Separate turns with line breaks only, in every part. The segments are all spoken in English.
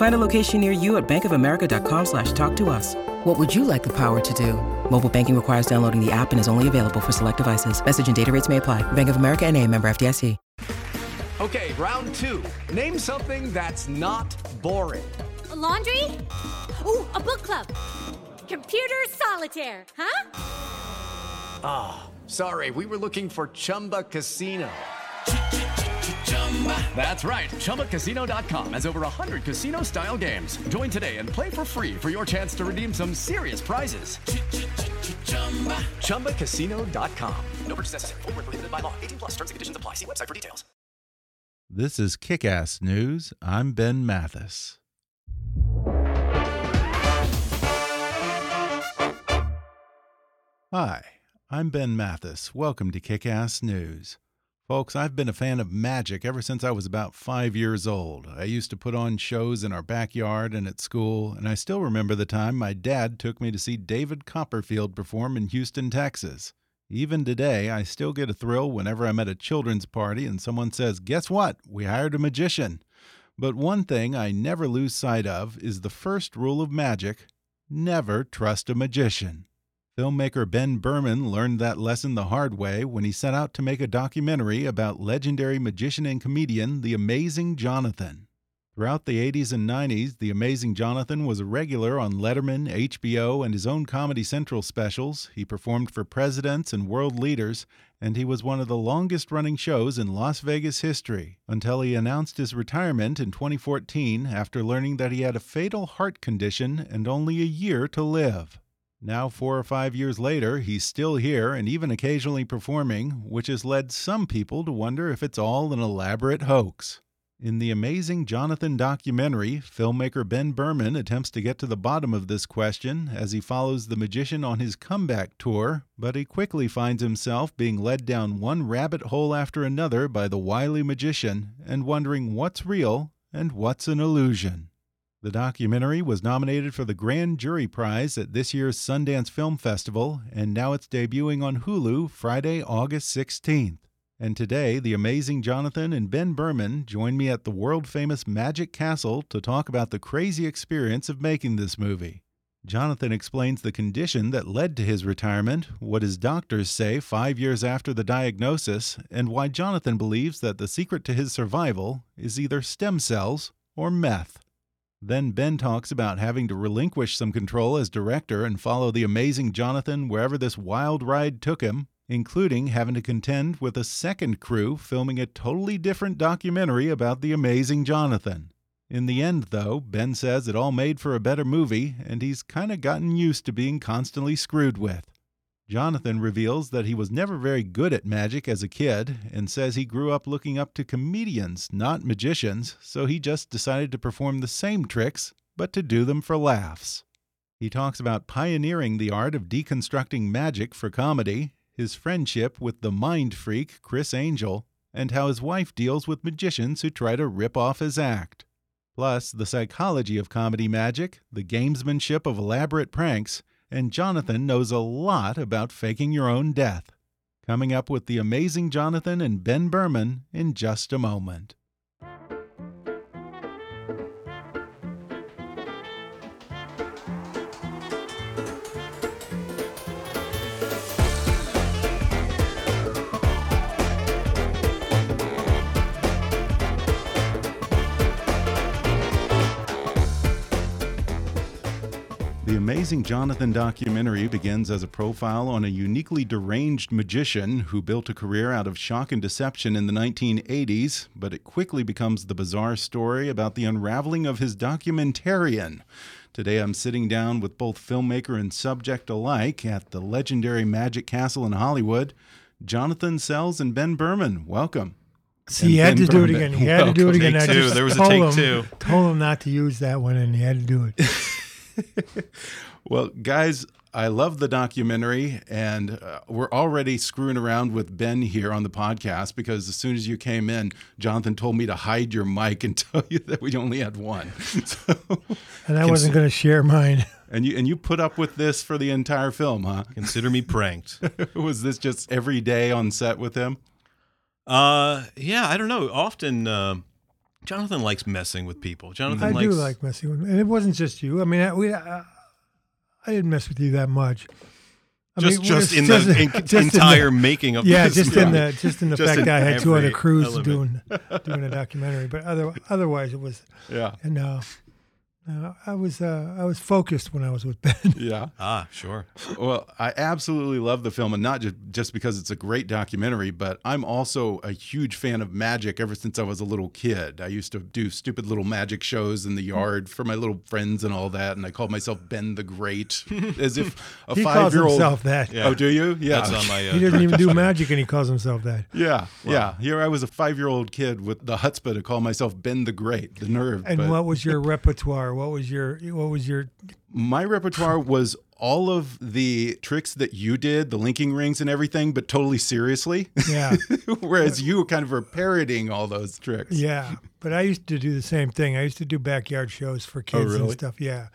Find a location near you at bankofamerica.com slash talk to us. What would you like the power to do? Mobile banking requires downloading the app and is only available for select devices. Message and data rates may apply. Bank of America and a member FDIC.
Okay, round two. Name something that's not boring.
A laundry? Ooh, a book club. Computer solitaire, huh?
Ah, oh, sorry, we were looking for Chumba Casino. That's right. ChumbaCasino.com has over 100 casino style games. Join today and play for free for your chance to redeem some serious prizes. ChumbaCasino.com. No purchase necessary. Full prohibited by law. 18 plus terms and conditions apply. See website for details.
This is Kick Ass News. I'm Ben Mathis. Hi, I'm Ben Mathis. Welcome to Kick Ass News. Folks, I've been a fan of magic ever since I was about five years old. I used to put on shows in our backyard and at school, and I still remember the time my dad took me to see David Copperfield perform in Houston, Texas. Even today, I still get a thrill whenever I'm at a children's party and someone says, Guess what? We hired a magician. But one thing I never lose sight of is the first rule of magic never trust a magician. Filmmaker Ben Berman learned that lesson the hard way when he set out to make a documentary about legendary magician and comedian The Amazing Jonathan. Throughout the 80s and 90s, The Amazing Jonathan was a regular on Letterman, HBO, and his own Comedy Central specials. He performed for presidents and world leaders, and he was one of the longest running shows in Las Vegas history until he announced his retirement in 2014 after learning that he had a fatal heart condition and only a year to live. Now, four or five years later, he's still here and even occasionally performing, which has led some people to wonder if it's all an elaborate hoax. In the amazing Jonathan documentary, filmmaker Ben Berman attempts to get to the bottom of this question as he follows the magician on his comeback tour, but he quickly finds himself being led down one rabbit hole after another by the wily magician and wondering what's real and what's an illusion. The documentary was nominated for the Grand Jury Prize at this year's Sundance Film Festival, and now it's debuting on Hulu Friday, August 16th. And today, the amazing Jonathan and Ben Berman join me at the world famous Magic Castle to talk about the crazy experience of making this movie. Jonathan explains the condition that led to his retirement, what his doctors say five years after the diagnosis, and why Jonathan believes that the secret to his survival is either stem cells or meth. Then Ben talks about having to relinquish some control as director and follow the amazing Jonathan wherever this wild ride took him, including having to contend with a second crew filming a totally different documentary about the amazing Jonathan. In the end, though, Ben says it all made for a better movie, and he's kind of gotten used to being constantly screwed with. Jonathan reveals that he was never very good at magic as a kid and says he grew up looking up to comedians, not magicians, so he just decided to perform the same tricks, but to do them for laughs. He talks about pioneering the art of deconstructing magic for comedy, his friendship with the mind freak Criss Angel, and how his wife deals with magicians who try to rip off his act. Plus, the psychology of comedy magic, the gamesmanship of elaborate pranks, and Jonathan knows a lot about faking your own death. Coming up with the amazing Jonathan and Ben Berman in just a moment. Amazing Jonathan documentary begins as a profile on a uniquely deranged magician who built a career out of shock and deception in the 1980s, but it quickly becomes the bizarre story about the unraveling of his documentarian. Today I'm sitting down with both filmmaker and subject alike at the legendary Magic Castle in Hollywood, Jonathan Szeles and Ben Berman. Welcome.
See, he had to do it again. He had to do it again.
Take
I
two.
just
There was a
told
take
him,
two.
Told him not to use that one, and he had to do it.
Well, guys, I love the documentary, and uh, we're already screwing around with Ben here on the podcast because as soon as you came in, Jonathan told me to hide your mic and tell you that we only had one. So,
and I wasn't going to share mine.
and you and you put up with this for the entire film, huh?
Consider me pranked.
Was this just every day on set with him?
Uh, yeah, I don't know. Often, uh, Jonathan likes messing with people. Jonathan
I
likes.
do like messing with, and it wasn't just you. I mean, I, we, I, I didn't mess with you that much. I
just
mean,
just in
just-
the in,
just in the-
entire making of
yeah, just in the just in the
Just
fact
in
that I had two other crews
element.
doing doing a documentary, but other, otherwise it was
Yeah,
and uh, uh, I was uh, I was focused when I was with Ben.
yeah.
Ah, sure.
Well, I absolutely love the film, and not just just because it's a great documentary, but I'm also a huge fan of magic ever since I was a little kid. I used to do stupid little magic shows in the yard for my little friends and all that, and I called myself Ben the Great, as if a
he
five year old.
himself that.
Yeah.
Oh, do you? Yeah.
That's on my. Uh,
He doesn't even do magic, and he calls himself that.
yeah, yeah. Here I was a five year old kid with the chutzpah to call myself Ben the Great, the nerve.
And
but
what was your repertoire? What was your what was your
my repertoire was all of the tricks that you did, the linking rings and everything, but totally seriously.
yeah
Whereas you were kind of were parodying all those tricks.
yeah? But I used to do the same thing. I used to do backyard shows for kids
Oh, really?
and stuff. Yeah,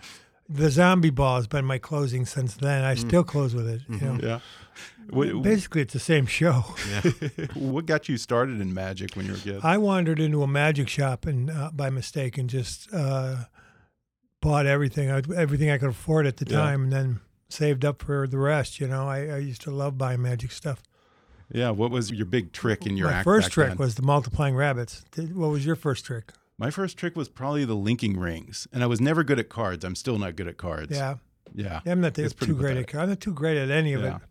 the zombie ball has been my closing since then. I still close with it. You know,
Mm. Yeah. What,
basically it's the same show. Yeah.
what got you started in magic when you were a kid?
I wandered into a magic shop and uh, by mistake and just uh, bought everything, I, everything I could afford at the
Yeah.
time, and then saved up for the rest. You know, I, I used to love buying magic stuff.
yeah. What was your big trick in your
My first trick
then?
was the multiplying rabbits. What was your first trick?
my first trick was probably the linking rings, and I was never good at cards. I'm still not good at cards.
Yeah,
Yeah.
I'm not too great at.
cards.
I'm not too great at any of
Yeah.
it.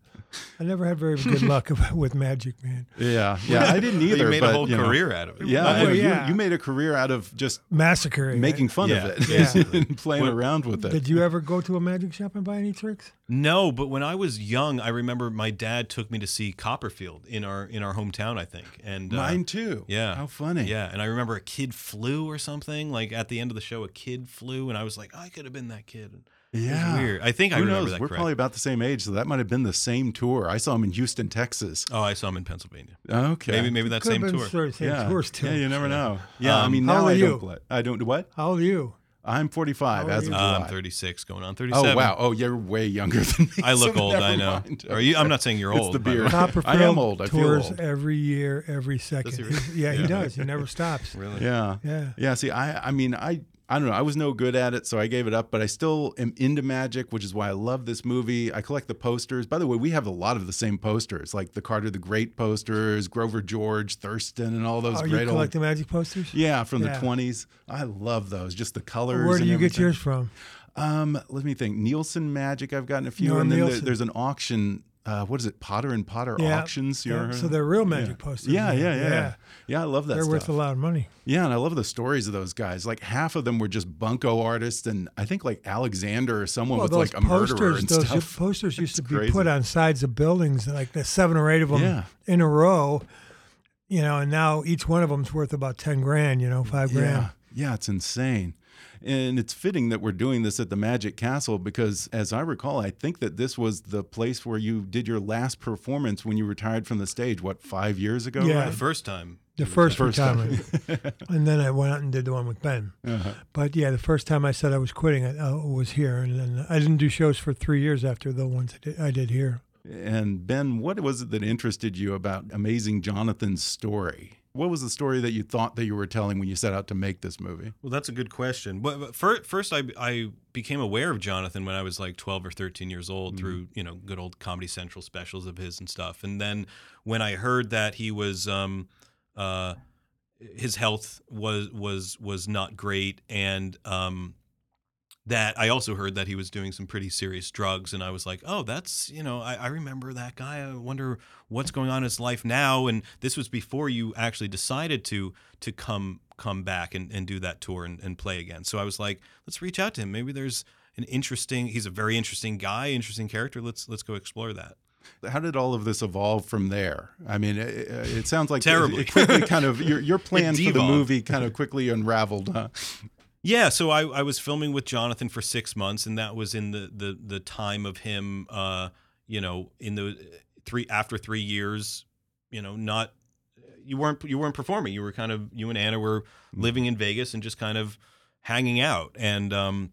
I never had very good luck with magic, man.
Yeah. Yeah. I didn't
But
either.
you made
but,
a whole
you know,
career out of it.
Yeah,
Well, yeah.
You, you made a career out of just
Massacring.
making fun
Yeah.
of it
Yeah.
and playing
What-
around with it.
Did you ever go to a magic shop and buy any tricks?
No, but when I was young, I remember my dad took me to see Copperfield in our in our hometown, I think. And uh,
Mine too.
Yeah.
How funny.
Yeah, and I remember a kid flew or something. Like at the end of the show, a kid flew, and I was like, I could have been that kid. It was
Yeah.
weird. I think I remember
knows?
that
We're
correct.
probably about the same age, so that might have been the same tour. I saw him in Houston, Texas.
Oh, I saw him in Pennsylvania.
Okay.
Maybe maybe that
Could
same tour.
sort of same
yeah.
tours too.
Yeah, you never know. Yeah, I
Um,
mean
How
now
old
I
are
don't
you?
I don't what?
How old are you?
I'm 45 as of?
Uh,
July.
I'm 36, going on 37.
Oh wow! Oh, you're way younger than me.
I look
so
old. I know.
mind.
Are you? I'm not saying you're
It's
old.
the beard.
Copperfield
I am old. I feel
tours
old.
every year, every second.
he?
He's- yeah, he does. He never stops.
Really?
Yeah.
Yeah.
Yeah. See, I I mean I I don't know. I was no good at it, so I gave it up. But I still am into magic, which is why I love this movie. I collect the posters. By the way, we have a lot of the same posters, like the Carter the Great posters, Grover George, Thurston, and all those
Are
great
you
old.
collecting magic posters?
Yeah, from
Yeah.
the 20s. I love those. Just the colors.
Where do
and
you get yours from?
Um, let me think. Nielsen Magic. I've gotten a few,
Norm
and then there's an auction. Uh, what is it? Potter and Potter
Yeah.
auctions.
Yeah, so they're real magic
yeah.
posters,
Yeah, yeah, yeah,
Yeah.
yeah. I love that
They're
stuff.
worth a lot of money.
Yeah, and I love the stories of those guys. Like half of them were just bunko artists, and I think like Alexander or someone
Well,
was like a murderer
posters,
and
those
stuff.
posters used to be
crazy.
put on sides of buildings, like the seven or eight of them
Yeah.
in a row. You know, and now each one of them's worth about ten grand. You know, five grand.
Yeah, yeah, it's insane. And it's fitting that we're doing this at the Magic Castle because, as I recall, I think that this was the place where you did your last performance when you retired from the stage. What five years ago?
Yeah.
The first time.
The first,
First time.
retirement, and then I went out and did the one with Ben.
Uh-huh.
But yeah, the first time I said I was quitting, I uh, was here, and then I didn't do shows for three years after the ones I did, I did here.
And Ben, what was it that interested you about Amazing Jonathan's story? What was the story that you thought that you were telling when you set out to make this movie?
Well, that's a good question. But, but fir- first, I, I became aware of Jonathan when I was like 12 or 13 years old through, you know, good old Comedy Central specials of his and stuff. And then when I heard that he was, um, uh, his health was was was not great, and um, that I also heard that he was doing some pretty serious drugs, and I was like, oh, that's you know, I, I remember that guy. I wonder what's going on in his life now. And this was before you actually decided to to come come back and, and do that tour and, and play again. So I was like, let's reach out to him. Maybe there's an interesting. He's a very interesting guy, interesting character. Let's let's go explore that.
How did all of this evolve from there? I mean, it, it sounds like
Terribly.
It quickly kind of your your plan for the movie kind of quickly unraveled, huh?
Yeah, so I, I was filming with Jonathan for six months, and that was in the the the time of him, uh, you know, in the three after three years, you know, not you weren't you weren't performing. You were kind of you and Anna were living in Vegas and just kind of hanging out, and um,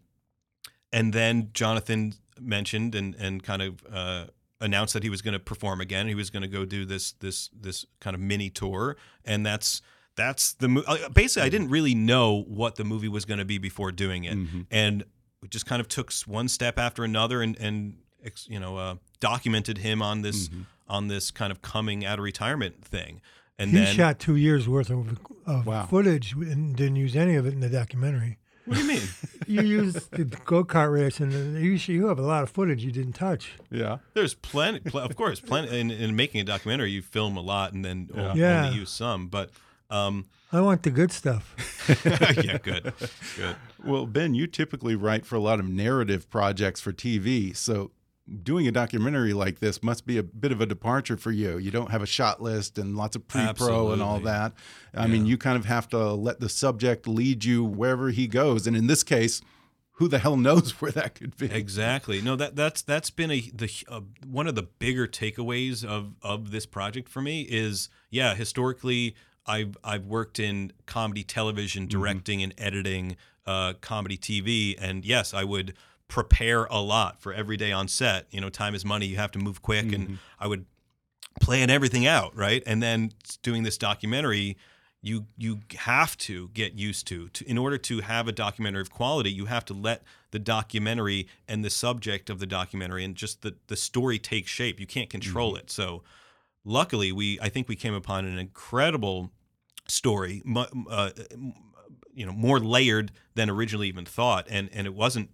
and then Jonathan mentioned and and kind of uh, announced that he was going to perform again. He was going to go do this this this kind of mini tour, and that's that's the mo- uh, basically I didn't really know what the movie was going to be before doing it, and we just kind of took one step after another and and you know uh, documented him on this on this kind of coming out of retirement thing, and
he
then
shot two years worth of, of
Wow.
footage and didn't use any of it in the documentary.
what do you mean?
You used the go kart race, and you sh- you have a lot of footage you didn't touch.
Yeah.
There's plenty, pl- of course, plenty. In, in making a documentary, you film a lot and then o-
Yeah.
only use some. But um,
I want the good stuff.
yeah, good, good.
Well, Ben, you typically write for a lot of narrative projects for TV. So doing a documentary like this must be a bit of a departure for you. You don't have a shot list and lots of pre-pro and all that. I mean, you kind of have to let the subject lead you wherever he goes. And in this case, who the hell knows where that could be?
Exactly. No, that that's that's been a the uh, one of the bigger takeaways of of this project for me is yeah, historically I've I've worked in comedy television, mm-hmm. directing and editing uh, comedy TV, and yes, I would prepare a lot for every day on set. You know, time is money. You have to move quick, and mm-hmm. I would plan everything out right, and then doing this documentary you you have to get used to, to in order to have a documentary of quality you have to let the documentary and the subject of the documentary and just the the story take shape. You can't control mm-hmm. it. So luckily we i think we came upon an incredible story uh, you know more layered than originally even thought. And and it wasn't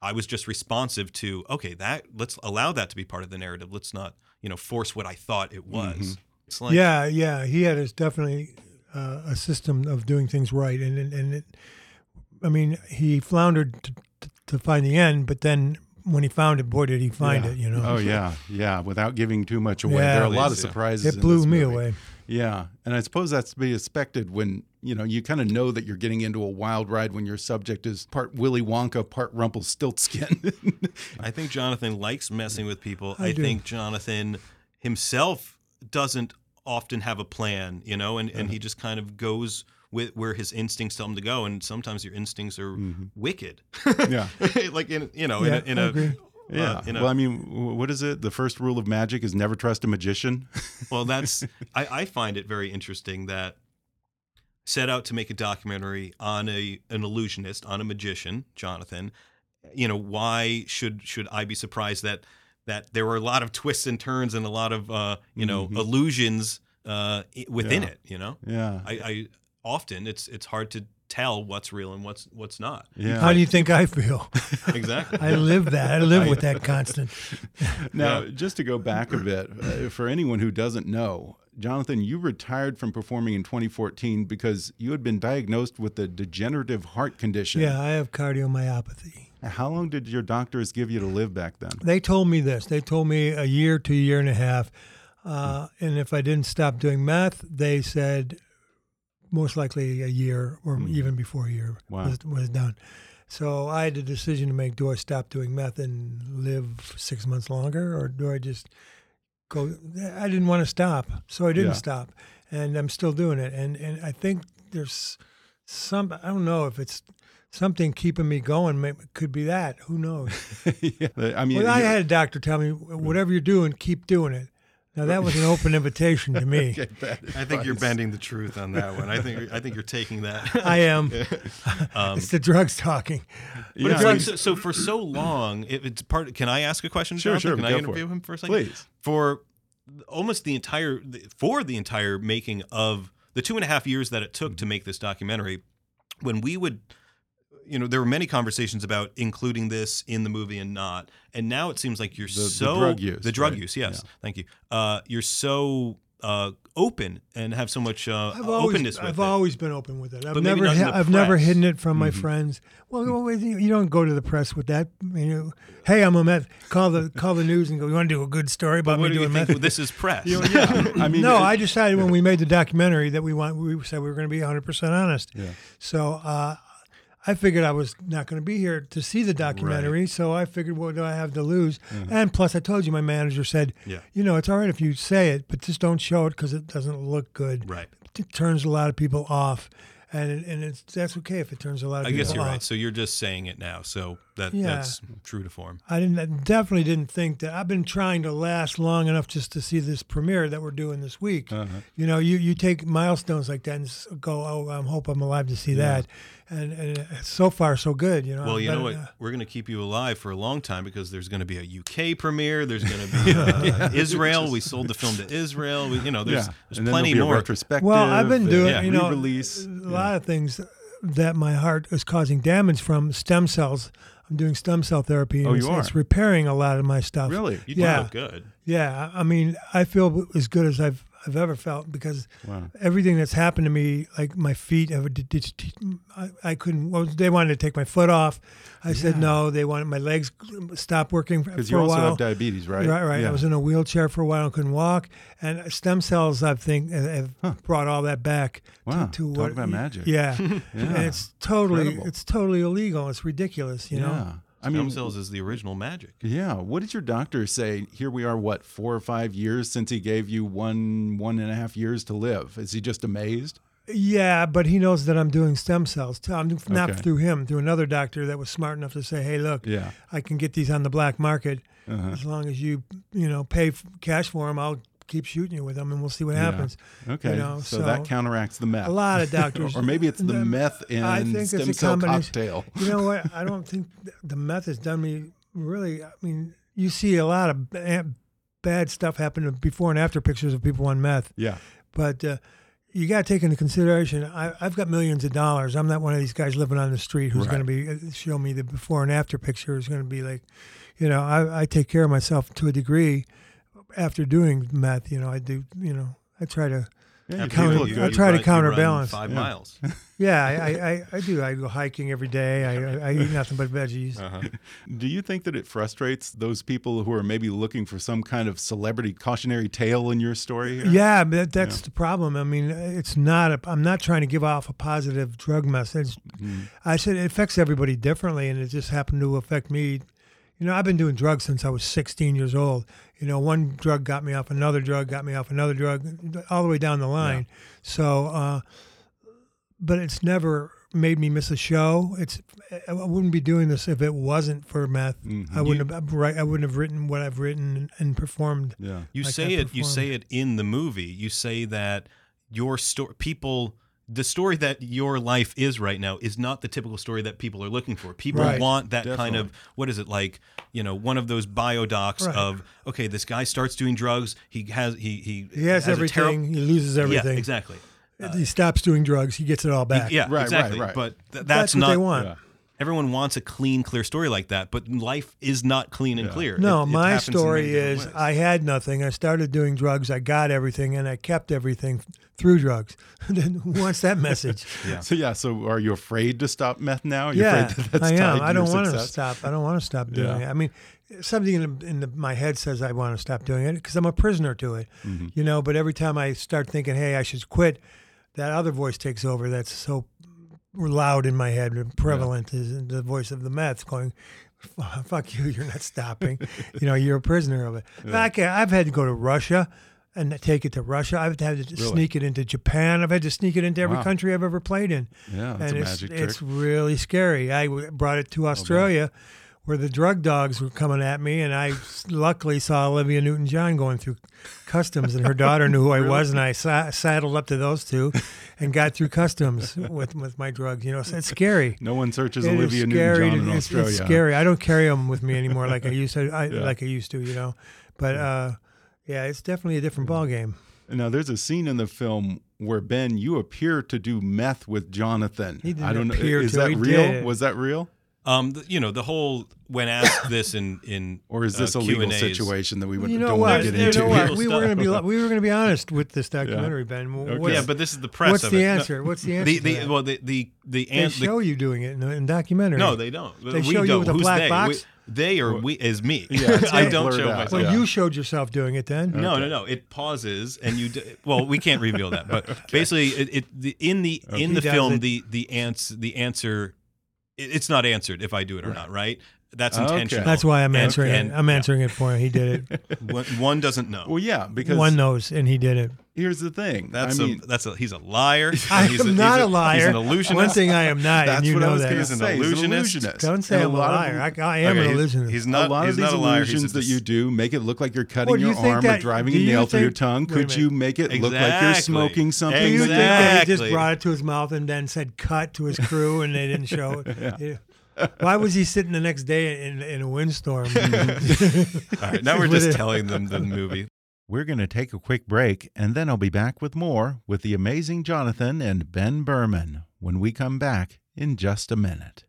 i was just responsive to okay that let's allow that to be part of the narrative. Let's not you know force what i thought it was. It's like
yeah, yeah, he had his definitely uh, a system of doing things right, and and, and it, I mean, he floundered to, to find the end, but then when he found it, boy, did he find
Yeah.
it! You know,
Oh yeah, yeah. Without giving too much away,
Yeah.
there are a lot of
Please, yeah.
surprises.
it
in
blew
this
me
movie.
away.
Yeah, and I suppose that's to be expected when you know you kind of know that you're getting into a wild ride when your subject is part Willy Wonka, part Rumpelstiltskin.
I think Jonathan likes messing with people.
I
I, think Jonathan himself doesn't often have a plan, you know, and, and uh-huh. he just kind of goes with where his instincts tell him to go. And sometimes your instincts are wicked.
yeah,
like in you know,
Yeah,
in a, in
I
a
agree.
yeah.
uh, in a-
well, I mean, what is it? The first rule of magic is never trust a magician.
well, that's I, I find it very interesting that set out to make a documentary on a an illusionist, on a magician, Jonathan. You know, why should should I be surprised that that there were a lot of twists and turns and a lot of uh, you know illusions uh, within
Yeah.
it? You know,
yeah,
I, I often it's it's hard to tell what's real and what's what's not.
yeah.
How do you think I feel?
Exactly.
I live that. I live with that constant.
Now, just to go back a bit, uh, for anyone who doesn't know, Jonathan, you retired from performing in 2014 because you had been diagnosed with a degenerative heart condition.
Yeah, I have cardiomyopathy.
How long did your doctors give you to live back then?
They told me this. They told me a year to a year and a half. Uh, and if I didn't stop doing meth, they said most likely a year or hmm. even before a year
Wow.
was, was done. So I had a decision to make: do I stop doing meth and live six months longer, or do I just go? I didn't want to stop, so I didn't
Yeah.
stop, and I'm still doing it. And and I think there's some. I don't know if it's something keeping me going. Could be that. Who knows?
yeah, I mean,
Well, I had a doctor tell me, whatever you're doing, keep doing it. Now that was an open invitation to me.
I think you're bending the truth on that one. I think I think you're taking that.
I am.
Um,
it's the drugs talking.
But
Yeah,
it's
I
like,
mean-
so, so for so long, if it's part. Can I ask a question?
Sure,
Jonathan?
sure,
Can I interview him for a second?
Please.
For almost the entire for the entire making of the two and a half years that it took to make this documentary, when we would. You know, there were many conversations about including this in the movie and not. And now it seems like you're
The- the
so
drug use,
the drug
right?
use. Yes,
Yeah.
thank you. Uh, you're so uh, open and have so much uh,
I've always,
openness with
I've
it.
always been open with it. I've
But maybe
never,
not in
hi- I've never hidden it from my friends. Well, well, you you don't go to the press with that. You know, hey, I'm a meth. Call the call the news and go. You want to do a good story about
what
me
do you
doing
think?
meth?
This is press.
yeah, I mean,
no, I decided when we made the documentary that we want we said we were going to be 100 percent honest.
Yeah.
So uh, I figured I was not going to be here to see the documentary, so I figured, what do I have to lose? Mm-hmm. And plus, I told you, my manager said,
Yeah.
you know, it's all right if you say it, but just don't show it because it doesn't look good.
Right.
It turns a lot of people off, and it, and it's that's okay if it turns a lot of
I
people off.
I guess you're
off.
right. So you're just saying it now. So that
Yeah.
that's true to form.
I didn't I definitely didn't think that I've been trying to last long enough just to see this premiere that we're doing this week.
Uh-huh.
You know, you, you take milestones like that and go, oh, I hope I'm alive to see that, and and uh, so far so good. You know.
Well, you
But,
know what?
uh,
We're going to keep you alive for a long time because there's going to be a UK premiere. There's going to be uh, Israel. We sold the film to Israel. We, you know, there's
yeah.
there's
and
plenty
there'll be
more.
A retrospective.
Well, I've been
and
doing,
Yeah.
you know,
re-release.
a lot of things that my heart is causing damage from stem cells. I'm doing stem cell therapy, and
Oh,
it's,
you
it's
are?
repairing a lot of my stuff.
Really?
You
yeah.
look good.
Yeah, I mean, I feel as good as I've I've ever felt because
Wow.
everything that's happened to me, like my feet, did, did, I, I couldn't. Well, they wanted to take my foot off. I said no. They wanted my legs stop working for,
Because you also have diabetes, right?
Right, right.
Yeah.
I was in a wheelchair for a while and couldn't walk. And stem cells, I think, have brought all that back.
Wow,
To, to
talk
what,
about magic.
Yeah, and it's totally,
Incredible.
it's totally illegal. It's ridiculous. You know.
Yeah. I
Stem
mean,
cells is the original magic.
Yeah. What did your doctor say? Here we are, what, four or five years since he gave you one, one and a half years to live. Is he just amazed?
Yeah, but he knows that I'm doing stem cells. too. I'm not
Okay.
through him, through another doctor that was smart enough to say, "Hey, look,
Yeah.
I can get these on the black market
Uh-huh.
as long as you, you know, pay cash for them. I'll keep shooting you with them, and we'll see what
Yeah.
happens."
Okay.
You know,
so, that counteracts the meth.
A lot of doctors,
or maybe it's the
the-
meth and
I think
stem
it's a
cell cocktail.
You know what? I don't think the meth has done me really. I mean, you see a lot of ba- bad stuff happen to before and after pictures of people on meth.
Yeah.
but uh, you got to take into consideration. I, I've got millions of dollars. I'm not one of these guys living on the street who's
Right.
going to be uh, show me the before and after picture. Is going to be like, you know, I, I take care of myself to a degree after doing meth. You know, I do. You know, I try to.
Yeah,
counter-
good.
I try to
run-
counterbalance.
Five
Yeah.
miles.
Yeah, I, I, I, I do. I go hiking every day. I, I eat nothing but veggies.
Uh-huh. Do you think that it frustrates those people who are maybe looking for some kind of celebrity cautionary tale in your story? here?
Yeah, but that's the problem. I mean, it's not. A, I'm not trying to give off a positive drug message.
Mm-hmm.
I said it affects everybody differently, and it just happened to affect me. You know, I've been doing drugs since I was 16 years old. You know, one drug got me off another drug, got me off another drug, all the way down the line. Yeah. So, uh, but it's never made me miss a show. It's I wouldn't be doing this if it wasn't for meth.
Mm-hmm.
I wouldn't have right. I wouldn't have written what I've written and, and performed.
Yeah.
You
like
say
I
it. You say it in the movie. You say that your story, people, the story that your life is right now is not the typical story that people are looking for. People
Right.
want that kind of what is it like? You know, one of those biodocs
Right.
of okay, this guy starts doing drugs. He has he he
He has,
a
everything.
terri-
he loses everything.
Yeah, exactly.
he stops doing drugs. He gets it all back.
Yeah,
Right, right,
exactly.
right.
But th- that's,
that's, what
not
they want.
Yeah.
Everyone wants a clean, clear story like that, but life is not clean and clear.
No,
It- it
my
happens in
story is
ways.
I had nothing. I started doing drugs. I got everything, and I kept everything through drugs. Then Who wants that message?
So yeah. So are you afraid to stop meth now? You're
yeah,
afraid that that's
I am. I don't
your
want to stop. I don't want to stop doing
Yeah.
it. I mean, something in, the, in the, my head says I want to stop doing it because I'm a prisoner to it.
Mm-hmm.
You know, but every time I start thinking, "Hey, I should quit," that other voice takes over. That's so loud in my head and prevalent is the voice of the meth going. Fuck you! You're not stopping. you know, you're a prisoner of it. I can, uh, I've had to go to Russia and take it to Russia. I've had to sneak it into Japan. I've had to sneak it into every
Wow.
country I've ever played in.
Yeah,
and
a
it's,
magic trick.
it's really scary. I brought it to oh, Australia, where the drug dogs were coming at me, and I luckily saw Olivia Newton-John going through customs, and her daughter knew who I was, and I sa- saddled up to those two, and got through customs with with my drugs. You know, so it's scary.
No one searches
It
Olivia
scary.
Newton-John in
it's,
Australia.
it's scary. I don't carry them with me anymore like I used to. I,
Yeah.
Like I used to, you know. But uh, yeah, it's definitely a different ball game.
Now, there's a scene in the film where Ben, you appear to do meth with Jonathan.
He didn't
I don't know. Is
to,
that
he
real? Was that real?
Um, the, you know, the whole when asked this in in
Or is
uh,
this a legal
Q&As,
situation that we would,
You know
don't
what?
want to get
You know what? We were
stuff.
going to be we were going to be honest with this documentary, Ben.
Okay.
Yeah, but this is the press.
what's
of
the
it. No,
answer? What's the answer?
the
to
the
that?
well the the the,
they
an,
show
the
you doing it in, in documentary.
no they don't.
They
we
show you
don't.
with a
Who's
black
they?
box?
We- they or we as me.
Yeah,
I don't
blurred
show
out.
myself.
Well,
Yeah.
you showed yourself doing it then.
No, no, no. It pauses, and you. D- well, we can't reveal that, but basically, it, it the, in the in the film,
it.
the the ans the answer it- it's not answered if I do it or not, right? That's
Okay.
intentional.
That's why I'm
And-
answering
and-
it. I'm answering it for him. He did it.
One, one doesn't know.
Well, yeah, because
One knows, and he did it.
Here's the thing.
That's
I mean,
a that's a he's a liar.
I
He's
am not
he's
a, liar.
He's an illusionist.
One thing I am not,
that's
and you
what
know
I was
that.
going to
He's an
say. He's
illusionist.
Don't say I'm a
of
liar.
them-
I, I am
Okay,
an illusionist.
He's not.
a lot of these
not a liar. He's
illusions
a
that you do make it look like you're cutting
Well,
your arm or driving a nail through your tongue. Could you make it look like you're smoking something?
Do you think that he just brought it to his mouth and then said "cut" to his crew and they didn't show it? Yeah. Why was he sitting the next day in, in a windstorm?
All right, now we're just telling them the movie.
We're going to take a quick break, and then I'll be back with more with the amazing Jonathan and Ben Berman when we come back in just a minute.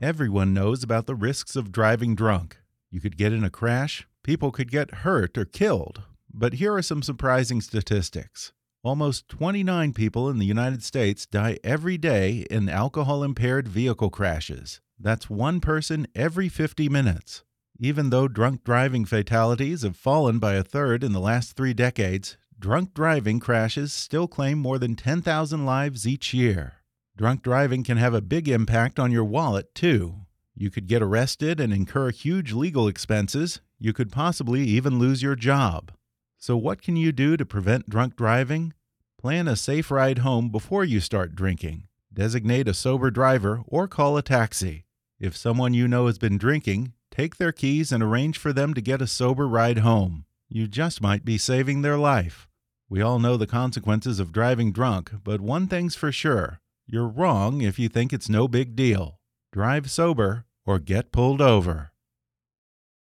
Everyone knows about the risks of driving drunk. You could get in a crash, people could get hurt or killed. But here are some surprising statistics. Almost 29 people in the United States die every day in alcohol impaired vehicle crashes. That's one person every 50 minutes. Even though drunk driving fatalities have fallen by a third in the last three decades, drunk driving crashes still claim more than 10,000 lives each year. Drunk driving can have a big impact on your wallet, too. You could get arrested and incur huge legal expenses. You could possibly even lose your job. So, what can you do to prevent drunk driving? Plan a safe ride home before you start drinking. Designate a sober driver or call a taxi. If someone you know has been drinking, take their keys and arrange for them to get a sober ride home. You just might be saving their life. We all know the consequences of driving drunk, but one thing's for sure you're wrong if you think it's no big deal. Drive sober or get pulled over.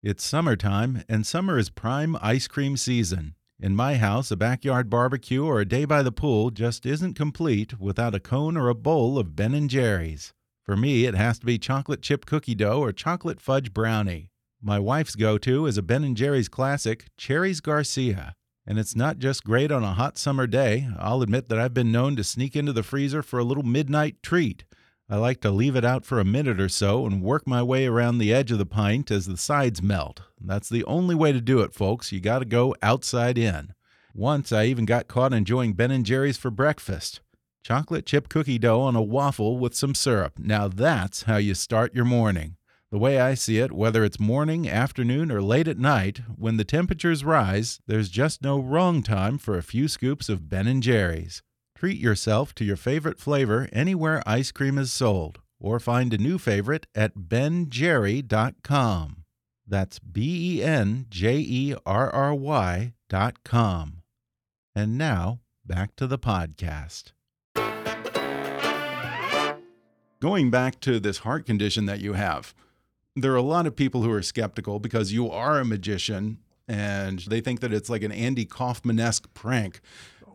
It's summertime, and summer is prime ice cream season. In my house, a backyard barbecue or a day by the pool just isn't complete without a cone or a bowl of Ben and Jerry's. For me, it has to be chocolate chip cookie dough or chocolate fudge brownie. My wife's go-to is a Ben and Jerry's classic, Cherries Garcia. And it's not just great on a hot summer day. I'll admit that I've been known to sneak into the freezer for a little midnight treat. I like to leave it out for a minute or so and work my way around the edge of the pint as the sides melt. That's the only way to do it, folks. You got to go outside in. Once I even got caught enjoying Ben & Jerry's for breakfast. Chocolate chip cookie dough on a waffle with some syrup. Now that's how you start your morning. The way I see it, whether it's morning, afternoon, or late at night, when the temperatures rise, there's just no wrong time for a few scoops of Ben & Jerry's. Treat yourself to your favorite flavor anywhere ice cream is sold, or find a new favorite at benjerry.com. That's B E N J E R R Y dot com. And now, back to the podcast. Going back to this heart condition that you have, there are a lot of people who are skeptical because you are a magician and they think that it's like an Andy Kaufman esque prank.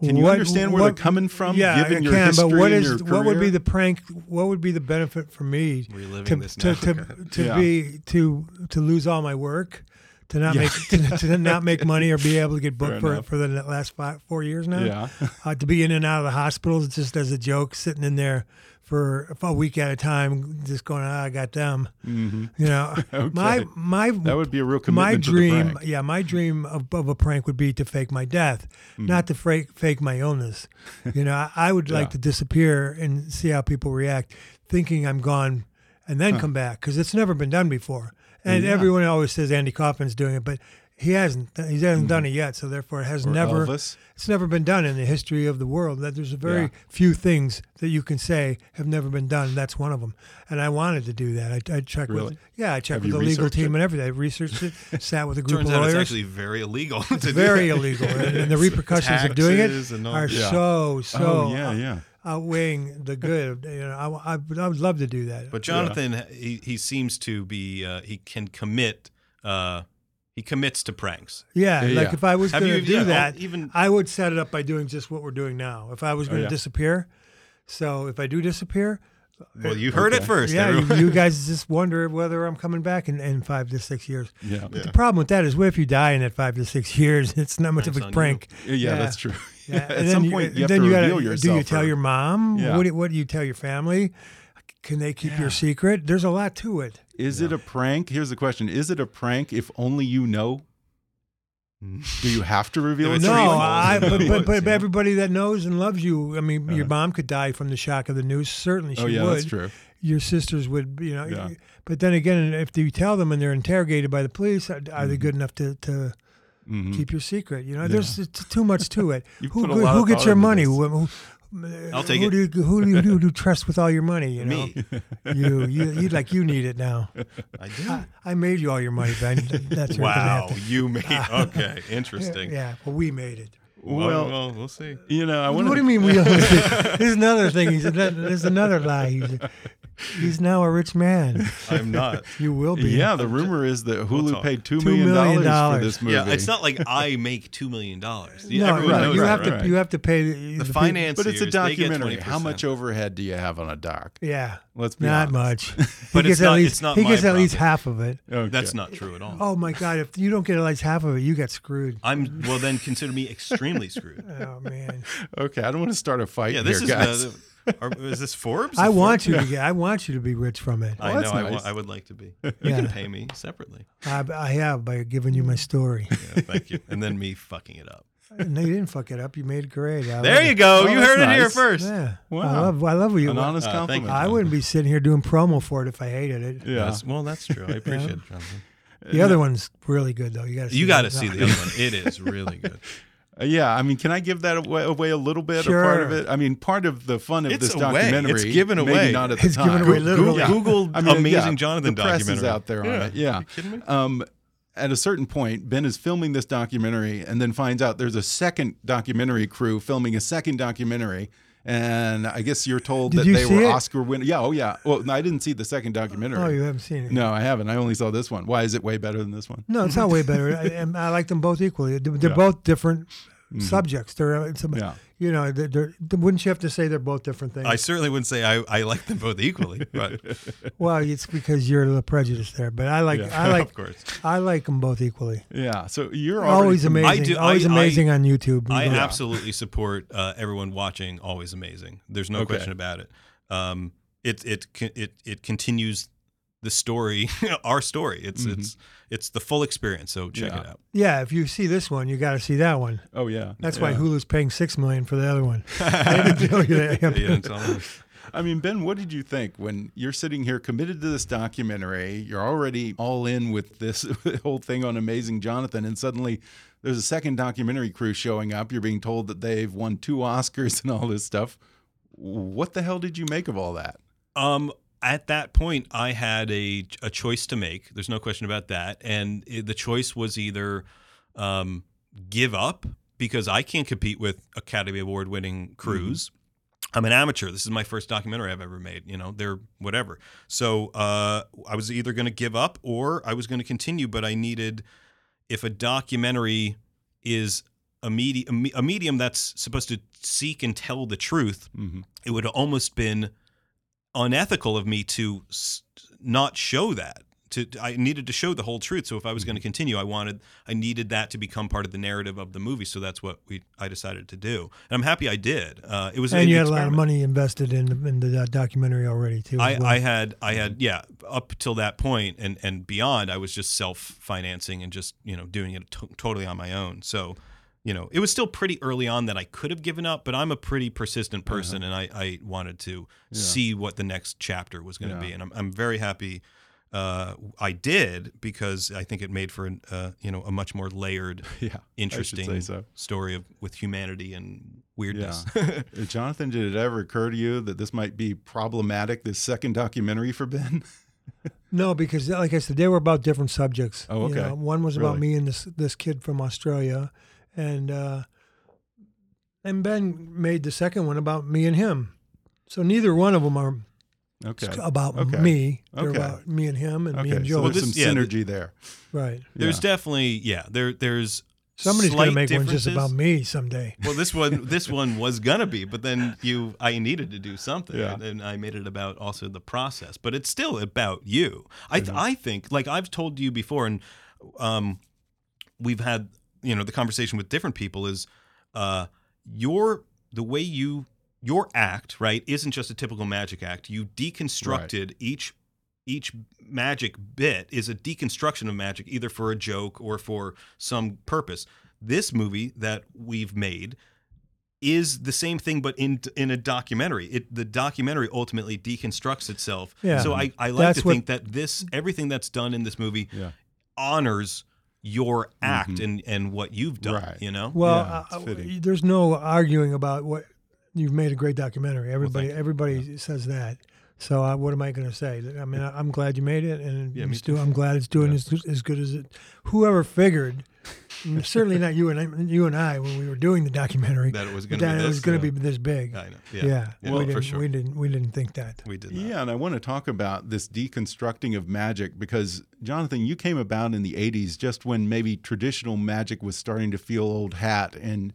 Can you
What-
understand where
what-
they're coming from?
Yeah,
given
I
your
can. But what
and
is
your
what would be the prank? What would be the benefit for me
Reliving
to
this
to
now.
to, to
Yeah.
be to to lose all my work? To not
Yeah.
make to, to not make money or be able to get
Fair
booked for
enough.
for the last five four years now.
Yeah.
uh, to be in and out of the hospitals just as a joke, sitting in there for a week at a time, just going, ah, I got them. You know, my
Okay.
my
That would be a real
my
commitment the
dream, yeah, my dream of, of a prank would be to fake my death, not to fake fake my illness. You know, I, I would like to disappear and see how people react, thinking I'm gone, and then come back because it's never been done before. And
Yeah.
everyone always says Andy Kaufman's doing it, but he hasn't. He hasn't done it yet, so therefore it has
Or
never.
Elvis.
It's never been done in the history of the world. That there's a very
Yeah.
few things that you can say have never been done. That's one of them. And I wanted to do that. I, I checked
Really?
with yeah, I checked
Have
with the legal team
it?
and everything. I researched it, sat with a group
Turns
of
out
lawyers.
it's actually very illegal. to
It's very illegal, and, and the repercussions of doing it
all-
are
Yeah.
so so
oh, yeah, yeah.
outweighing the good. You know, I, I, I would love to do that.
But Jonathan, he, he seems to be uh, he can commit. Uh, he commits to pranks.
Yeah,
Yeah,
like if I was going to do
yeah,
that, oh,
even-
I would set it up by doing just what we're doing now. If I was oh, going to
yeah.
disappear, so if I do disappear,
Well, you uh, heard it first.
yeah, you, you guys just wonder whether I'm coming back in, in five to six years.
Yeah.
But the problem with that is, what if you die in that five to six years? It's not much
That's
of a prank.
Yeah, that's true.
Yeah,
At
and
some
then
point, you have
then
to
you
reveal
gotta,
yourself.
Do you tell
or-
your mom?
Yeah.
What, do- what do you tell your family? Can they keep your secret? There's a lot to it.
Is it a prank? Here's the question: Is it a prank if only you know? Do you have to reveal it?
No, I, but, but, but
yeah.
everybody that knows and loves you, I mean, your mom could die from the shock of the news. Certainly, she
Oh yeah,
would.
that's true.
Your sisters would, you know.
Yeah.
But then again, if you tell them and they're interrogated by the police, are, are
Mm-hmm.
they good enough to, to keep your secret? You know, there's it's too much to it.
You
who
put a
who,
lot
who gets your money? Who, who-
I'll take
who
it.
Do you, who do you, who do you trust with all your money? You know,
Me.
you, you, you like you need it now.
I do.
I, I made you all your money, Ben. That's you're
wow,
to-
you made okay, interesting.
Yeah, well, we made it.
Well,
Well-
well, we'll see.
You know, I
What do you mean we? Only There's another thing. He's there's another lie. He's, he's now a rich man.
I'm not.
You will be.
Yeah, the rumor is that Hulu
talk.
paid two
$2
million
million
dollars for this movie.
Yeah, it's not like I make two million dollars.
No,
Everyone
no,
knows
you
that,
have
right?
to. You have to pay the,
The
the
finance,
but it's a documentary. How much overhead do you have on a doc?
Yeah,
Let's be
not
honest.
much.
But
he
it's
gets at
not-
least
it's not
he
my
gets at least half of it.
Okay.
That's not true at all.
Oh my God! If you don't get at least half of it, you get screwed.
I'm well. Then consider me extremely screwed.
Oh man!
okay. I don't want to start a fight
Yeah, this
here,
is
guys.
the. Are, is this Forbes?
I want
Forbes-
you to get. I want you to be rich from it.
I
Oh,
know.
that's
I, wa-
nice.
I would like to be. You
Yeah.
can pay me separately.
I, I have by giving you my story.
Yeah, thank you. And then me fucking it up.
no, you didn't fuck it up. You made it great. I
There
love
you
it.
go.
Oh,
you
that's
heard it here
nice.
first.
Yeah.
Wow.
I love. I love what you.
An honest
Uh, thank
compliment.
you.
I wouldn't be sitting here doing promo for it if I hated it.
Yeah.
That's- well, that's true. I appreciate it, Jonathan.
The other one's really good though. You got to.
You got to see the other one. It is really good.
Uh, yeah, I mean, can I give that away, away a little bit? Or part of it. I mean, part of the fun of
It's
this
away.
documentary.
It's given
maybe
away.
Not at the
It's
time.
given away
Goo-
literally.
yeah.
Google
I mean,
Amazing
yeah,
Jonathan
the press is out there on
Yeah.
it. Yeah.
You kidding me?
Um, at a certain point, Ben is filming this documentary and then finds out there's a second documentary crew filming a second documentary. And I guess you're told
Did
that
you
they were
it?
Oscar winner. Yeah, oh yeah. Well, no, I didn't see the second documentary.
Oh, you haven't seen it.
No, I haven't. I only saw this one. Why is it way better than this one?
No, it's not way better. I, I like them both equally. They're, they're
Yeah.
both different mm-hmm. subjects. They're, it's,
Yeah.
You know, they're, they're, wouldn't you have to say they're both different things?
I certainly wouldn't say I, I like them both equally, but
well, it's because you're a little prejudiced there, but I like,
Yeah.
I like,
of course.
I like them both equally.
Yeah. So you're
Always
familiar-
amazing.
do-
always
I- I-
amazing on YouTube.
I
Yeah.
absolutely support uh, everyone watching. Always amazing. There's no
Okay.
question about it. Um, it it it it continues the story, our story. It's it's it's the full experience. So check
Mm-hmm. Yeah.
it out.
Yeah, if you see this one, you got to see that one.
Oh yeah.
That's why Hulu's paying six million for the other one. I didn't tell you that.
You didn't.
I mean, Ben, what did you think when you're sitting here committed to this documentary? You're already all in with this whole thing on Amazing Jonathan, and suddenly there's a second documentary crew showing up. You're being told that they've won two Oscars and all this stuff. What the hell did you make of all that?
Um, at that point, I had a a choice to make. There's no question about that, and it, the choice was either um, give up because I can't compete with Academy Award winning crews. I'm an amateur. This is my first documentary I've ever made. You know, they're whatever. So uh, I was either going to give up or I was going to continue. But I needed, if a documentary is a, medi- a, me- a medium that's supposed to seek and tell the truth, it would have almost been unethical of me to not show that. To, I needed to show the whole truth. So if I was
Mm-hmm.
going to continue, I wanted, I needed that to become part of the narrative of the movie. So that's what we, I decided to do, and I'm happy I did. Uh, it was
And
an
you had a lot of money invested in in the documentary already too.
I,
well.
I had I had yeah up till that point and and beyond I was just self financing and just you know doing it to- totally on my own so you know it was still pretty early on that I could have given up but I'm a pretty persistent person and I, I wanted to see what the next chapter was going to
Yeah.
be and I'm, I'm very happy uh, I did because I think it made for an, uh, you know a much more layered
Yeah,
interesting
so.
story of with humanity and weirdness
Yeah. Jonathan, did it ever occur to you that this might be problematic, this second documentary for Ben?
No, because like I said, they were about different subjects.
Oh,
you
okay.
know. One was about me and this this kid from Australia, and uh, and Ben made the second one about me and him. So neither one of them are
Okay.
about
Okay.
me. They're
Okay.
about me and him and me
Okay.
and
So
Joe.
there's some
yeah,
synergy there.
right.
there's
Yeah.
definitely yeah there there's
Somebody's
slight
gonna make one just about me someday.
Well, this one this one was gonna be, but then you I needed to do something,
Yeah.
and, and I made it about also the process. But it's still about you. I th- I think like I've told you before, and um, we've had you know the conversation with different people is uh, your the way you your act right isn't just a typical magic act. You deconstructed each each magic bit is a deconstruction of magic, either for a joke or for some purpose. This movie that we've made is the same thing, but in in a documentary. It the documentary ultimately deconstructs itself.
Yeah.
So I, I like
That's
to
what-
think that this everything that's done in this movie
Yeah.
honors your act and and what you've done.
Right.
You know.
Well,
Yeah,
uh, there's no arguing about what you've made a great documentary. Everybody,
thank you.
everybody says that. So uh, what am I going to say? I mean, I- I'm glad you made it, and
Yeah,
it's do, I'm glad it's doing as, as good as it. Whoever figured, certainly not you and I, you and I when we were doing the documentary,
That it was gonna
that
be
it was
this,
going to
yeah.
be this big.
I know.
Yeah,
Yeah. Yeah,
we
for
didn't,
sure.
we didn't, we didn't think that.
We did not.
Yeah, and I want to talk about this deconstructing of magic because, Jonathan, you came about in the 80s just when maybe traditional magic was starting to feel old hat. And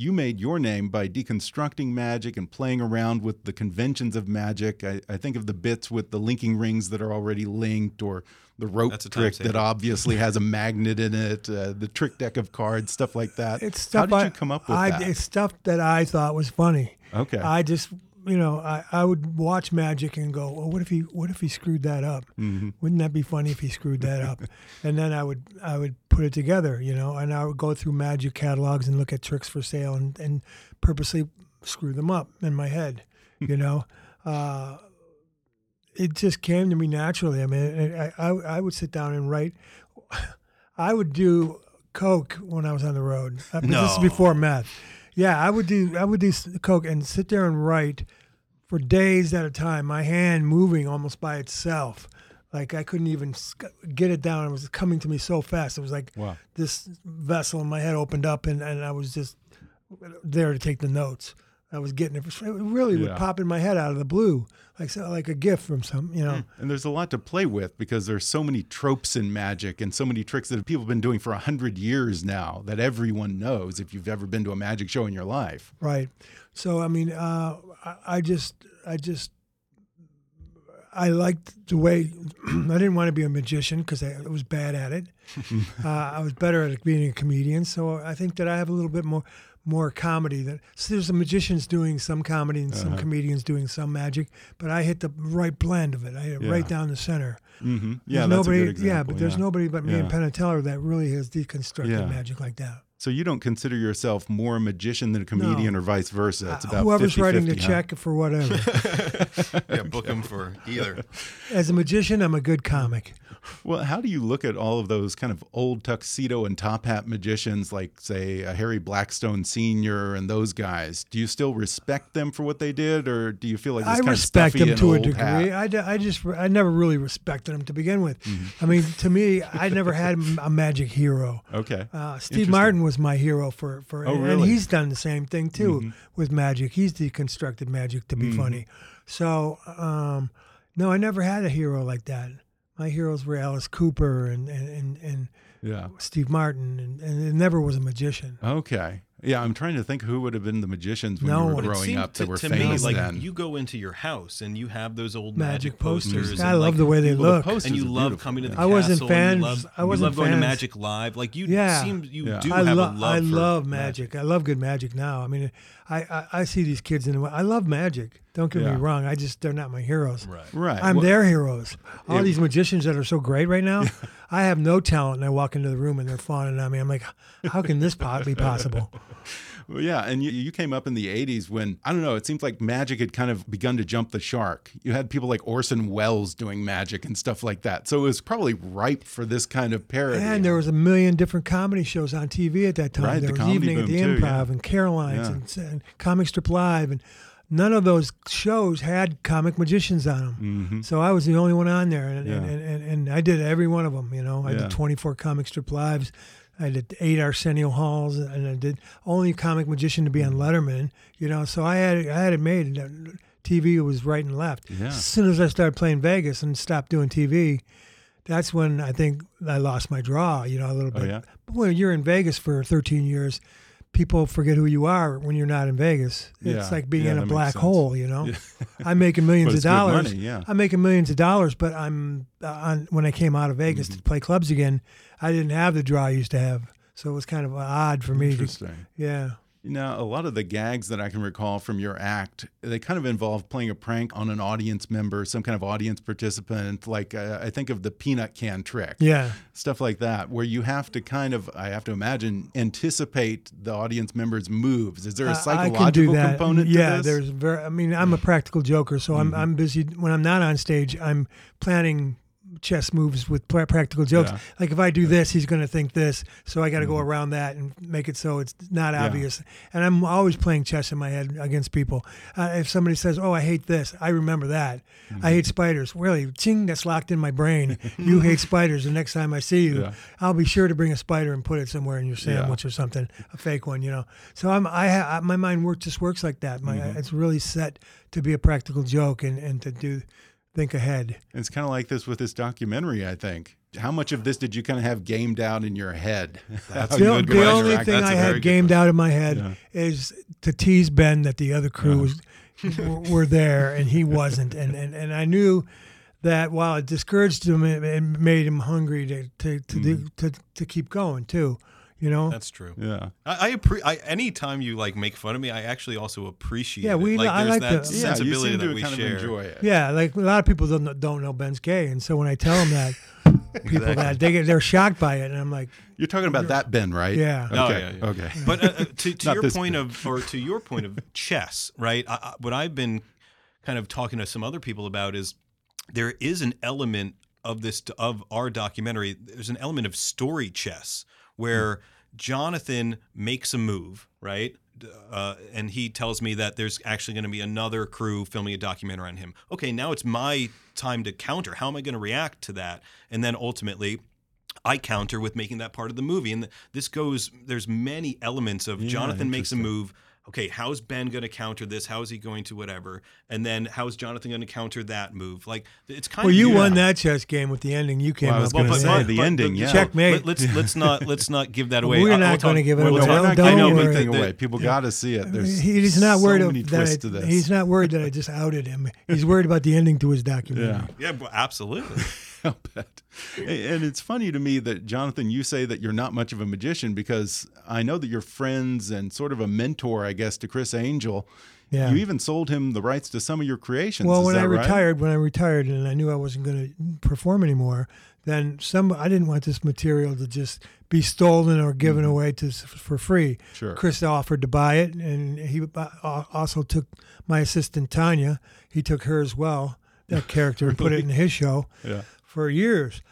you made your name by deconstructing magic and playing around with the conventions of magic. I, I think of the bits with the linking rings that are already linked or the rope
That's a time
trick that obviously has a magnet in it, uh, the trick deck of cards, stuff like that.
It's stuff
How did
I,
you come up with
I,
that?
It's stuff that I thought was funny.
Okay.
I just, you know, I, I would watch Magic and go, well, what if he, what if he screwed that up?
Mm-hmm.
Wouldn't that be funny if he screwed that up? and then I would, I would put it together, you know, and I would go through Magic catalogs and look at tricks for sale and, and purposely screw them up in my head, you know. Uh, it just came to me naturally. I mean, I, I, I would sit down and write. I would do coke when I was on the road. Uh, but This is
No.
before meth. Yeah, I would do I would do coke and sit there and write for days at a time. My hand moving almost by itself, like I couldn't even get it down. It was coming to me so fast. It was like
Wow.
this vessel in my head opened up, and, and I was just there to take the notes. I was getting it. It really would
Yeah.
pop in my head out of the blue, like so, like a gift from some, you know.
And there's a lot to play with because there's so many tropes in magic and so many tricks that people have been doing for a hundred years now that everyone knows if you've ever been to a magic show in your life.
Right. So I mean, uh, I, I just, I just, I liked the way I didn't want to be a magician because I was bad at it. uh, I was better at being a comedian. So I think that I have a little bit more, more comedy. That so there's some magicians doing some comedy and some comedians doing some magic, but I hit the right blend of it. I hit it right down the center.
Mm-hmm. Yeah,
There's
that's
nobody,
a good example.
yeah, but there's
yeah.
nobody but me and
Yeah.
Penn Teller that really has deconstructed
Yeah.
magic like that.
So you don't consider yourself more a magician than a comedian or vice versa. It's
Uh,
about
Whoever's
50,
writing
50,
the
huh?
check for whatever.
yeah, book him for either.
As a magician, I'm a good comic.
Well, how do you look at all of those kind of old tuxedo and top hat magicians, like say Harry Blackstone Senior and those guys? Do you still respect them for what they did, or do you feel like
I
kind
respect them to a degree.
hat?
I, d- I just I never really respected them to begin with. I mean, to me, I never had a magic hero.
Okay.
Uh, Steve Martin was my hero for for,
Oh,
and
really? Mm-hmm.
he's done the same thing too with magic. He's deconstructed magic to be funny. So um, no, I never had a hero like that. My heroes were Alice Cooper and and and, and
Yeah.
Steve Martin, and, and it never was a magician.
Okay. Yeah, I'm trying to think who would have been the magicians when
No
you were
one.
But it
growing
seemed
up
to,
that were
to me
famous
like
then.
you go into your house and you have those old
Magic
magic,
posters.
posters.
I
and,
love
like,
the way they
Well, the
look.
and you love
beautiful,
coming to the
yeah.
I wasn't
castle.
fans-
And you love,
I wasn't
love going to Magic Live. Like you
Yeah.
seem you
Yeah.
do
I,
have
lo-
a love
I
for
love magic. I love good magic now. I mean, I, I, I see these kids in. I love magic. Don't get
Yeah.
me wrong. I just they're not my heroes.
Right.
right.
I'm
Well,
their heroes. All
Yeah.
these magicians that are so great right now. I have no talent, and I walk into the room and they're fawning on me. I'm like, how can this po- be possible?
Well, yeah, and you, you came up in the 80s when, I don't know, it seems like magic had kind of begun to jump the shark. You had people like Orson Welles doing magic and stuff like that. So it was probably ripe for this kind of parody.
And there was a million different comedy shows on TV at that time.
Right,
there
the
was Evening at the
too,
Improv
yeah.
and Caroline's
Yeah.
and, and Comic Strip Live, and none of those shows had comic magicians on them. Mm-hmm. So I was the only one on there, and, and.
Yeah.
and, and, and I did every one of them. You know, I
Yeah.
did 24 Comic Strip Lives. I did eight Arsenio Halls, and I did only comic magician to be on mm. Letterman. You know, so I had I had it made. TV was right and left.
Yeah.
As soon as I started playing Vegas and stopped doing TV, that's when I think I lost my draw, you know, a little
Oh,
bit.
yeah?
But when you're in Vegas for 13 years, people forget who you are when you're not in Vegas. It's
Yeah.
like being
Yeah,
in a black hole, you know. I'm making millions of dollars.
money, yeah.
I'm making millions of dollars, but I'm uh, on when I came out of Vegas
Mm-hmm.
to play clubs again, I didn't have the draw I used to have. So it was kind of odd for me. To,
Interesting.
yeah.
You know, a lot of the gags that I can recall from your act, they kind of involve playing a prank on an audience member, some kind of audience participant. Like uh, I think of the peanut can trick,
Yeah.
stuff like that, where you have to kind of, I have to imagine, anticipate the audience member's moves. Is there a psychological
I can do that.
component to
yeah, there's very. I mean, I'm a practical joker, so I'm I'm busy when I'm not on stage. I'm planning chess moves with practical jokes.
Yeah.
Like if I do this, he's going to think this, so I got to go around that and make it so it's not obvious. And I'm always playing chess in my head against people. Uh, if somebody says, "Oh, I hate this," I remember that. I hate spiders. Really, ching, that's locked in my brain. you hate spiders. The next time I see you,
Yeah.
I'll be sure to bring a spider and put it somewhere in your
Yeah.
sandwich or something, a fake one, you know. So I'm, I, ha- I my mind work just works like that. My,
Mm-hmm.
it's really set to be a practical joke and, and to do, think ahead.
It's kind of like this with this documentary, I think. How much of this did you kind of have gamed out in your head? How
The, the only thing
that's
I had gamed out of my head
Yeah.
is to tease Ben that the other crew was, were, were there and he wasn't, and, and and I knew that while it discouraged him, it, it made him hungry to to to, do,
Mm.
to to keep going too. You know,
That's true.
Yeah.
I, I, appre- I anytime you like make fun of me, I actually also appreciate.
Yeah,
it.
we-
like
I like
that
the-
Yeah, you
sensibility
seem
that we
kind
share.
of enjoy it.
Yeah, like a lot of people don't know, don't know Ben's gay, and so when I tell them that, people that they get they're shocked by it, and I'm like,
You're talking about that Ben, right?
Yeah.
Okay.
Oh, yeah, yeah.
Okay.
But uh, uh, to, to your point
bit.
of, or to your point of chess, right? I, I, what I've been kind of talking to some other people about is there is an element of this of our documentary. There's an element of story chess where Jonathan makes a move, right? Uh, and he tells me that there's actually going to be another crew filming a documentary on him. Okay, now it's my time to counter. How am I going to react to that? And then ultimately, I counter with making that part of the movie. And this goes, there's many elements of
Yeah,
Jonathan makes a move. Okay, how's Ben going to counter this? How is he going to whatever? And then how's Jonathan going to counter that move? Like it's kind
well,
of
you
yeah.
won that chess game with the ending. You came
Well,
up with
gonna
it.
say, the ending, yeah.
Checkmate.
Let, us let's not let's not give that away.
We're not gonna give it
we'll
away.
talk-
we're not
Don't
giving
worry.
anything
The-
away. People got to see it. There's
he's not
so
worried
many
of,
twists
that.
to
I,
this.
he's not worried that I just outed him. He's worried about the ending to his documentary.
Yeah.
Yeah, well, absolutely.
I'll bet. And it's funny to me that Jonathan, you say that you're not much of a magician because I know that you're friends and sort of a mentor, I guess, to Criss Angel.
Yeah.
You even sold him the rights to some of your creations.
Well,
Is
when I
right?
retired, when I retired, and I knew I wasn't going to perform anymore, then some I didn't want this material to just be stolen or given away to for free.
Sure.
Criss offered to buy it, and he uh, also took my assistant Tanya. He took her as well, that character, and put it in his show
Yeah.
For years.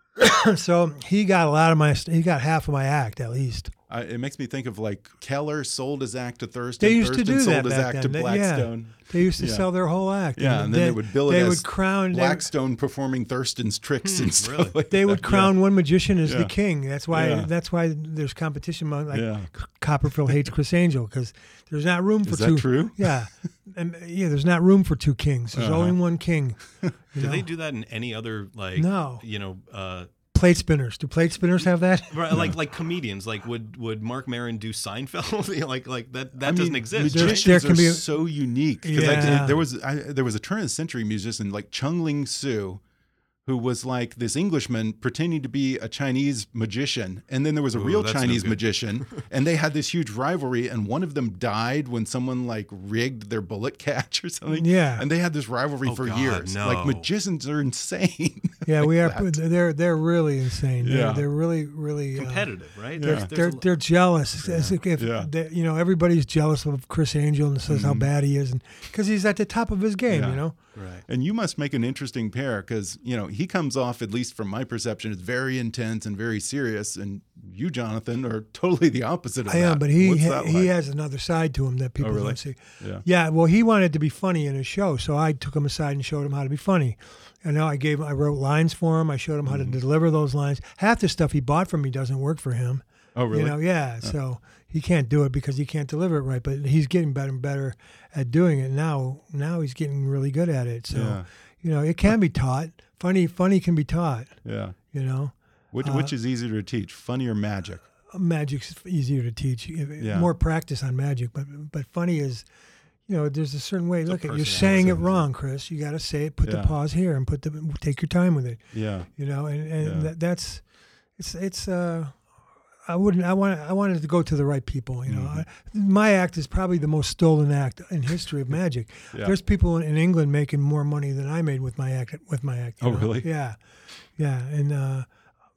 so he got a lot of my, he got half of my act at least.
I, it makes me think of like Kellar sold his act to Thurston.
They used
Thurston
to do
sold
that
his
back
act
then.
to Blackstone.
Yeah. They used to
Yeah.
sell their whole act.
Yeah, and then they would bill it
They
as
would crown they would-
Blackstone performing Thurston's tricks and stuff
really?
like
they
that.
would crown one magician as
Yeah.
the king. That's why.
Yeah.
That's why there's competition among like
Yeah.
Copperfield hates Criss Angel because there's not room for
Is that
two.
true?
Yeah, and yeah, there's not room for two kings. There's
Uh-huh.
only one king. You
Do
know?
they do that in any other like
No.
you know uh
plate spinners? Do plate spinners have that?
right, like like comedians like would would Marc Maron do Seinfeld like like that that
I mean,
doesn't exist
There-
right?
Magicians
there can
are
be a-
so unique because
Yeah.
there was I, there was a turn of the century musician like Chung Ling Soo, who was like this Englishman pretending to be a Chinese magician, and then there was a
Ooh,
real
that's no
Chinese magician, and they had this huge rivalry, and one of them died when someone like rigged their bullet catch or something.
Yeah.
and they had this rivalry
Oh,
for
God,
years.
no.
Like magicians are insane.
Yeah, we are.
that.
They're they're really insane. They're,
Yeah.
they're really really uh,
competitive right
They're,
There's-
they're, they're jealous. As if,
Yeah.
they- you know, everybody's jealous of Criss Angel and says how bad he is, and because he's at the top of his game.
Mm-hmm. Yeah.
You know,
right
And you must make an interesting pair because, you know, he comes off, at least from my perception, as very intense and very serious. And you, Jonathan, are totally the opposite of
I
that.
am, but he ha-
that
he has another side to him that people
really?
don't see.
Yeah.
Yeah, well, he wanted to be funny in his show, so I took him aside and showed him how to be funny. And now I gave I wrote lines for him. I showed him how
Mm-hmm.
to deliver those lines. Half the stuff he bought from me doesn't work for him.
Oh, really?
You know, yeah. So he can't do it because he can't deliver it right. But he's getting better and better at doing it now. Now he's getting really good at it. So
Yeah.
you know, it can be taught. Funny, funny can be taught.
yeah.
You know,
Which,
Uh,
which is easier to teach, funny or magic?
magic's easier to teach.
Yeah.
More practice on magic, but but funny is, you know, there's a certain way. Look, at you're saying it wrong, Criss. You got to say it. Put
Yeah.
the pause here and put the take your time with it.
Yeah.
You know, and and
Yeah.
that, that's it's it's uh I wouldn't. I want. I wanted to go to the right people. You know,
Mm-hmm.
I, my act is probably the most stolen act in history of magic.
Yeah.
There's people in, in England making more money than I made with my act. With my act.
Oh,
know?
really?
Yeah, yeah. And uh,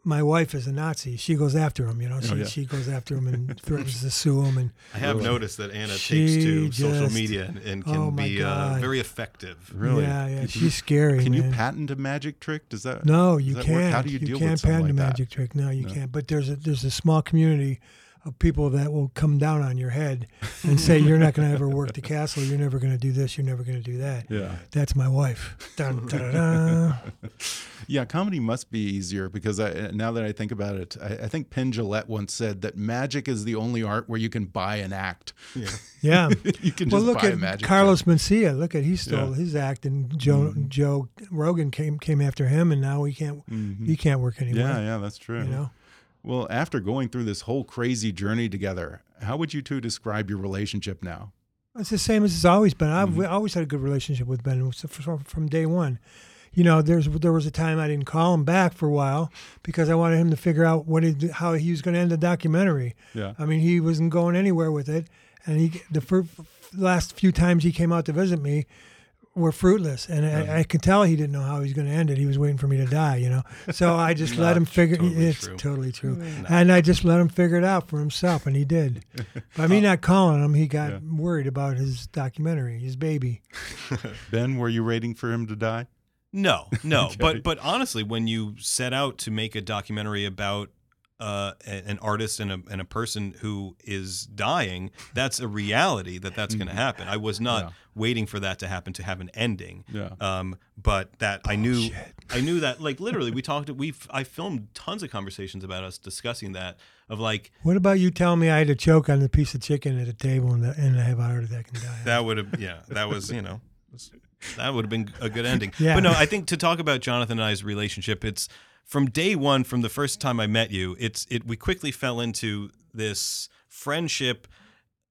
my wife is a Nazi. She goes after him. You know, she
Oh, yeah.
she goes after him and threatens to sue him. And
I have noticed that Anna
She
takes to social media and, and can
Oh,
be uh, very effective.
Really?
yeah, yeah.
Can
She's
you-
scary.
Can you patent a magic trick? Does that
No,
does
you
that
can't.
How do you, deal with that?
You can't patent
like
a
that?
magic trick. No, you
No.
can't. But there's a there's a small community of people that will come down on your head and say you're not going to ever work the castle. You're never going to do this. You're never going to do that.
Yeah.
That's my wife. Dun, dun, dun, dun.
Yeah, comedy must be easier because I, uh, now that I think about it, I, I think Penn Jillette once said that magic is the only art where you can buy an act. Yeah,
Yeah.
you can
well,
just
look
buy a
at
magic
Carlos Mencia. Look at he stole
Yeah.
His act, and Joe mm-hmm. Joe Rogan came came after him, and now he can't mm-hmm. he can't work anymore.
Yeah, yeah, that's true.
You know.
Well, after going through this whole crazy journey together, how would you two describe your relationship now?
It's the same as it's always been. I've
Mm-hmm.
always had a good relationship with Ben from, from day one. You know, there's there was a time I didn't call him back for a while because I wanted him to figure out what he, how he was going to end the documentary.
Yeah.
I mean, he wasn't going anywhere with it, and he the first, last few times he came out to visit me were fruitless, and I, I could tell he didn't know how he was going to end it. He was waiting for me to die, you know. So I just let him figure.
totally
it's
true.
totally true, and I just let him figure it out for himself, and he did. By me not calling him, he got
Yeah.
worried about his documentary, his baby.
Ben, were you waiting for him to die?
No, no.
Okay.
But but honestly, when you set out to make a documentary about uh, an artist and a, and a person who is dying, that's a reality that that's going to happen. I was not
Mm-hmm. Yeah.
waiting for that to happen to have an ending.
Yeah.
Um, but that I knew, I knew that like literally we talked. We I filmed tons of conversations about us discussing that of like
What about you telling me I had to choke on the piece of chicken at a table and, and I have a heart attack and die?
that would have yeah that was you know that would have been a good ending
Yeah.
but no i think to talk about jonathan and i's relationship it's from day one from the first time i met you it's it we quickly fell into this friendship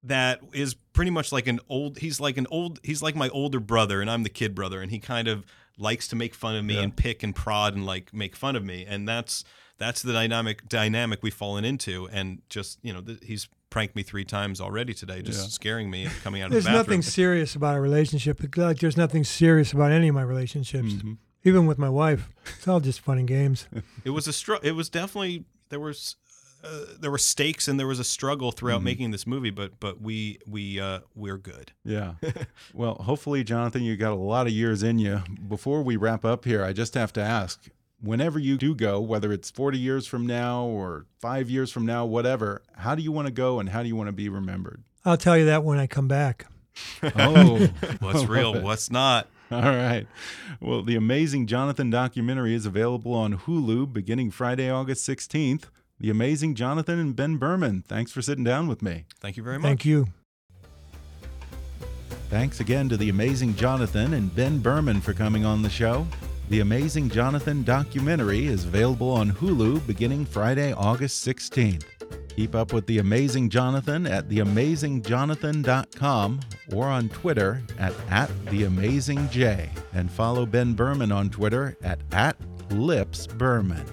that is pretty much like an old he's like an old he's like my older brother and i'm the kid brother and he kind of likes to make fun of me
Yeah.
and pick and prod and like make fun of me and that's that's the dynamic dynamic we've fallen into and just you know th- he's pranked me three times already today just
Yeah.
scaring me and coming out
There's
of the bathroom
nothing serious about a relationship. Like there's nothing serious about any of my relationships,
Mm-hmm.
Even with my wife. It's all just fun and games.
It was a str- It was definitely there was uh, there were stakes and there was a struggle throughout
Mm-hmm.
making this movie, but but we we uh, we're good.
Yeah. well, hopefully, Jonathan, you got a lot of years in you. Before we wrap up here, I just have to ask whenever you do go, whether it's 40 years from now or five years from now, whatever, how do you want to go and how do you want to be remembered?
I'll tell you that when I come back.
Oh,
What's real? What's not?
All right. Well, the Amazing Jonathan documentary is available on Hulu beginning Friday, August 16th. The Amazing Jonathan and Ben Berman. Thanks for sitting down with me.
Thank you very much.
Thank you.
Thanks again to the amazing Jonathan and Ben Berman for coming on the show. The Amazing Jonathan documentary is available on Hulu beginning Friday, August 16th. Keep up with The Amazing Jonathan at theamazingjohnathan.com or on Twitter at, at TheAmazingJ. And follow Ben Berman on Twitter at, at LipsBerman.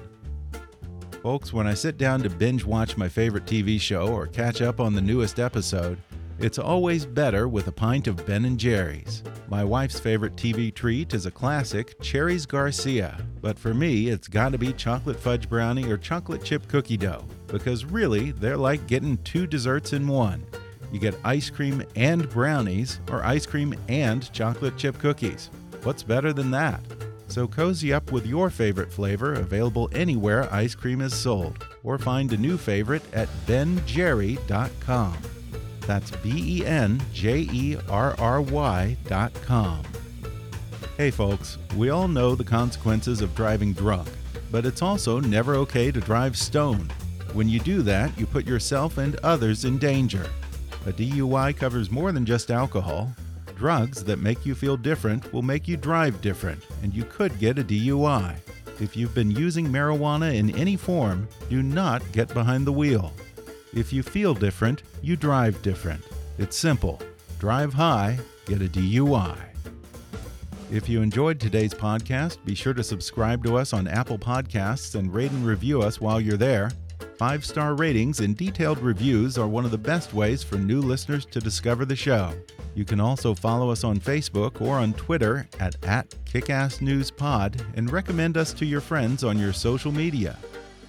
Folks, when I sit down to binge watch my favorite TV show or catch up on the newest episode, it's always better with a pint of Ben and Jerry's. My wife's favorite TV treat is a classic, Cherries Garcia. But for me, it's gotta be chocolate fudge brownie or chocolate chip cookie dough. Because really, they're like getting two desserts in one. You get ice cream and brownies, or ice cream and chocolate chip cookies. What's better than that? So cozy up with your favorite flavor available anywhere ice cream is sold, or find a new favorite at benjerry.com. That's B E N J E R R Y dot com. Hey folks, we all know the consequences of driving drunk, but it's also never okay to drive stoned. When you do that, you put yourself and others in danger. A DUI covers more than just alcohol. Drugs that make you feel different will make you drive different, and you could get a DUI. If you've been using marijuana in any form, do not get behind the wheel. If you feel different, you drive different. It's simple. Drive high, get a DUI. If you enjoyed today's podcast, be sure to subscribe to us on Apple Podcasts and rate and review us while you're there. Five star ratings and detailed reviews are one of the best ways for new listeners to discover the show. You can also follow us on Facebook or on Twitter at, at KickassNewsPod and recommend us to your friends on your social media.